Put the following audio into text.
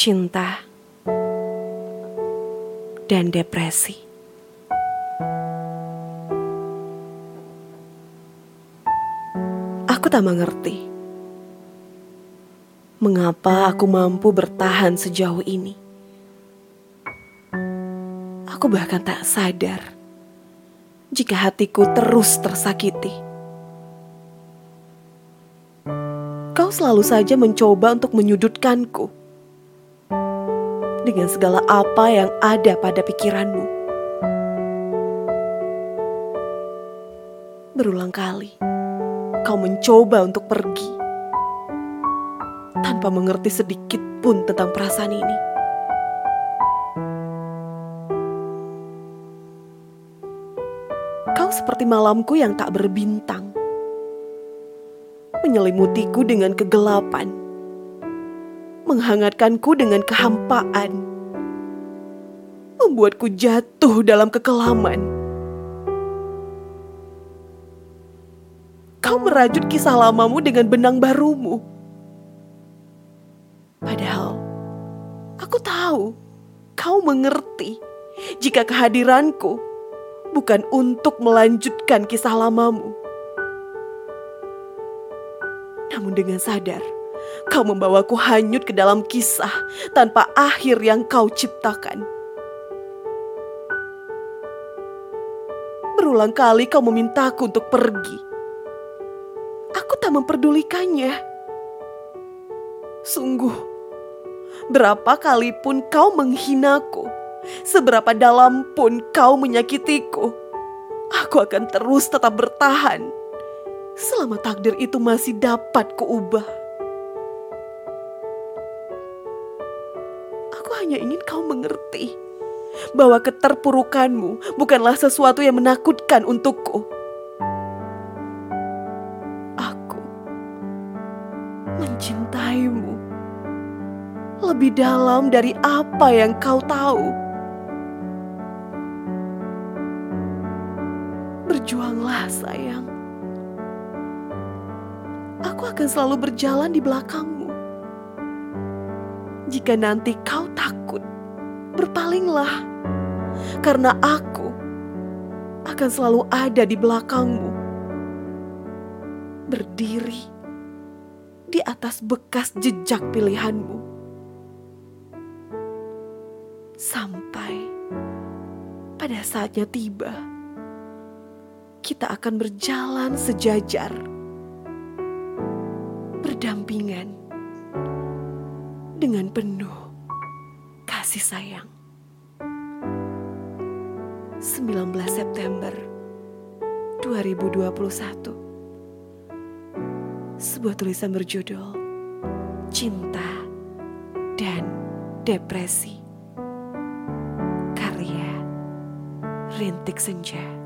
cinta, dan depresi. Aku tak mengerti mengapa aku mampu bertahan sejauh ini. Aku bahkan tak sadar jika hatiku terus tersakiti. Kau selalu saja mencoba untuk menyudutkanku dengan segala apa yang ada pada pikiranmu. Berulang kali kau mencoba untuk pergi tanpa mengerti sedikit pun tentang perasaan ini. Kau seperti malamku yang tak berbintang, menyelimutiku dengan kegelapan menghangatkanku dengan kehampaan, membuatku jatuh dalam kekelaman. Kau merajut kisah lamamu dengan benang barumu. Padahal aku tahu kau mengerti jika kehadiranku bukan untuk melanjutkan kisah lamamu. Namun dengan sadar, Kau membawaku hanyut ke dalam kisah tanpa akhir yang kau ciptakan. Berulang kali kau memintaku untuk pergi. Aku tak memperdulikannya. Sungguh, berapa kali pun kau menghinaku, seberapa dalam pun kau menyakitiku, aku akan terus tetap bertahan selama takdir itu masih dapat kuubah. Hanya ingin kau mengerti bahwa keterpurukanmu bukanlah sesuatu yang menakutkan untukku. Aku mencintaimu lebih dalam dari apa yang kau tahu. Berjuanglah, sayang. Aku akan selalu berjalan di belakangmu jika nanti kau takut, berpalinglah, karena aku akan selalu ada di belakangmu, berdiri di atas bekas jejak pilihanmu, sampai pada saatnya tiba. Kita akan berjalan sejajar, berdampingan dengan penuh kasih sayang. 19 September 2021 Sebuah tulisan berjudul Cinta dan Depresi. Karya Rintik Senja